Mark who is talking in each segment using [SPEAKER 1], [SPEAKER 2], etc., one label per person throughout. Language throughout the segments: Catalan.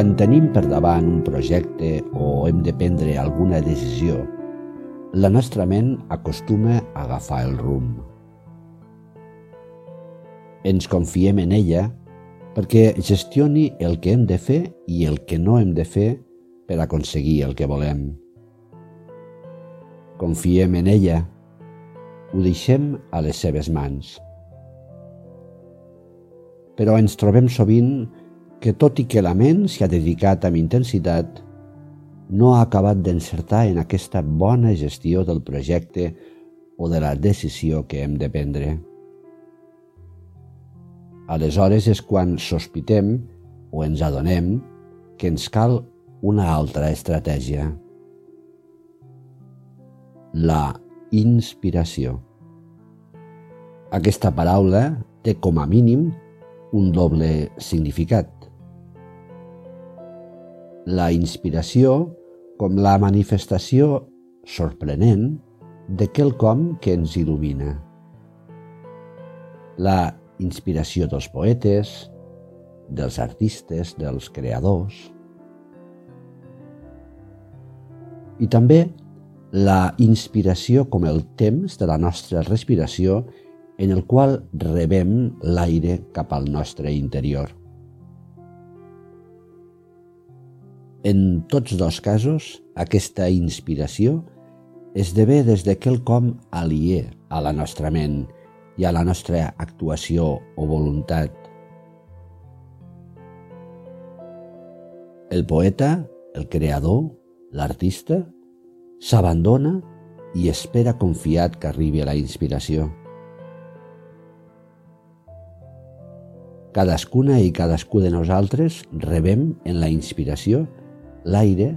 [SPEAKER 1] Quan tenim per davant un projecte o hem de prendre alguna decisió, la nostra ment acostuma a agafar el rumb. Ens confiem en ella perquè gestioni el que hem de fer i el que no hem de fer per aconseguir el que volem. Confiem en ella, ho deixem a les seves mans. Però ens trobem sovint que tot i que la ment s'hi ha dedicat amb intensitat, no ha acabat d'encertar en aquesta bona gestió del projecte o de la decisió que hem de prendre. Aleshores és quan sospitem o ens adonem que ens cal una altra estratègia. La inspiració. Aquesta paraula té com a mínim un doble significat. La inspiració com la manifestació sorprenent de quelcom que ens il·lumina. La inspiració dels poetes, dels artistes, dels creadors. I també la inspiració com el temps de la nostra respiració en el qual rebem l'aire cap al nostre interior. En tots dos casos, aquesta inspiració esdevé des de quelcom aliè a la nostra ment i a la nostra actuació o voluntat. El poeta, el creador, l'artista, s'abandona i espera confiat que arribi a la inspiració. Cadascuna i cadascú de nosaltres rebem en la inspiració l'aire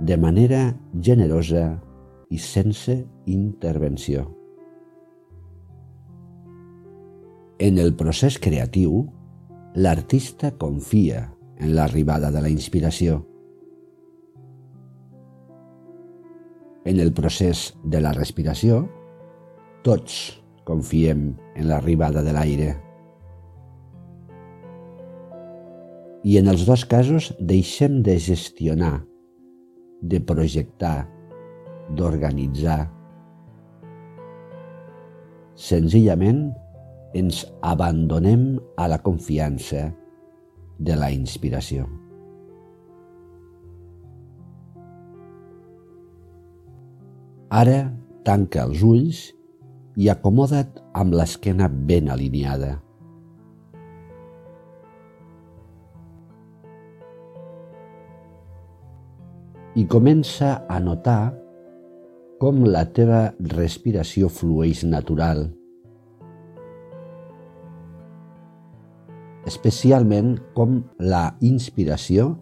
[SPEAKER 1] de manera generosa i sense intervenció. En el procés creatiu, l'artista confia en l'arribada de la inspiració. En el procés de la respiració, tots confiem en l'arribada de l'aire. I en els dos casos deixem de gestionar, de projectar, d'organitzar. Senzillament ens abandonem a la confiança de la inspiració. Ara tanca els ulls i acomoda't amb l'esquena ben alineada. I comença a notar com la teva respiració flueix natural especialment com la inspiració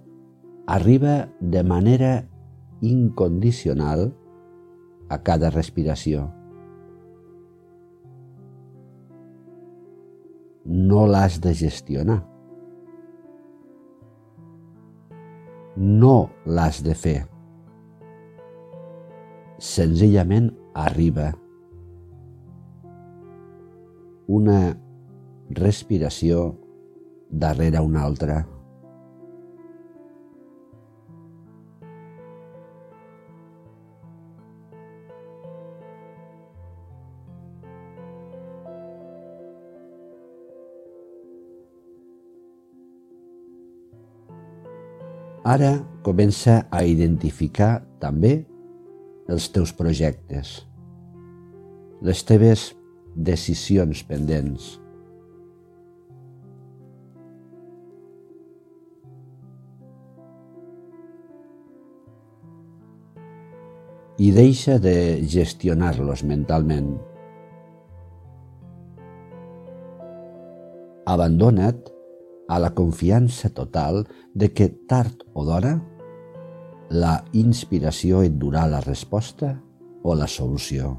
[SPEAKER 1] arriba de manera incondicional a cada respiració. No l'has de gestionar. No l'has de fer. Senzillament arriba. Una respiració darrere una altra. Ara comença a identificar també els teus projectes, les teves decisions pendents. i deixa de gestionar-los mentalment. Abandona't a la confiança total de que tard o d'hora la inspiració et durà la resposta o la solució.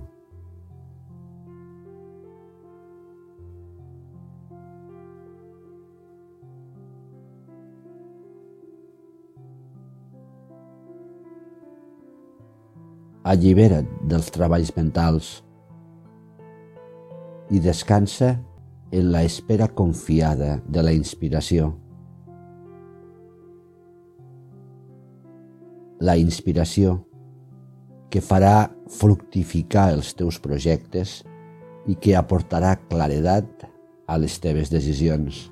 [SPEAKER 1] allibera't dels treballs mentals i descansa en la espera confiada de la inspiració. La inspiració que farà fructificar els teus projectes i que aportarà claredat a les teves decisions.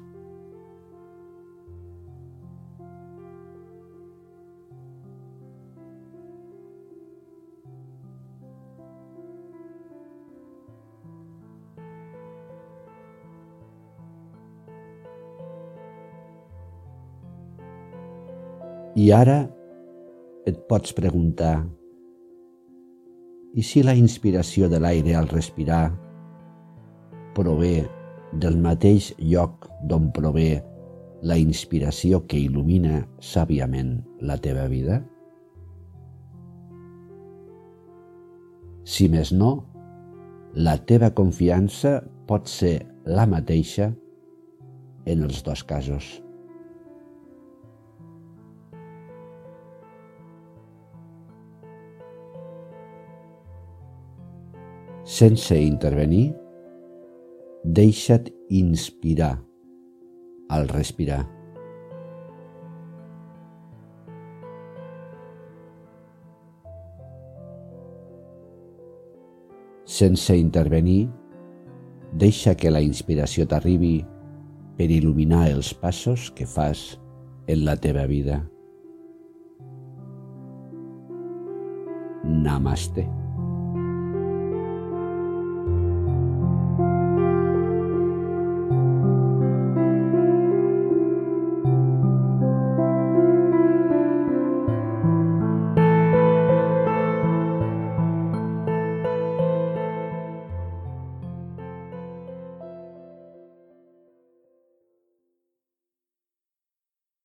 [SPEAKER 1] I ara et pots preguntar i si la inspiració de l'aire al respirar prové del mateix lloc d'on prové la inspiració que il·lumina sàviament la teva vida? Si més no, la teva confiança pot ser la mateixa en els dos casos. Sense intervenir, deixa't inspirar al respirar. Sense intervenir, deixa que la inspiració t'arribi per il·luminar els passos que fas en la teva vida. Namaste.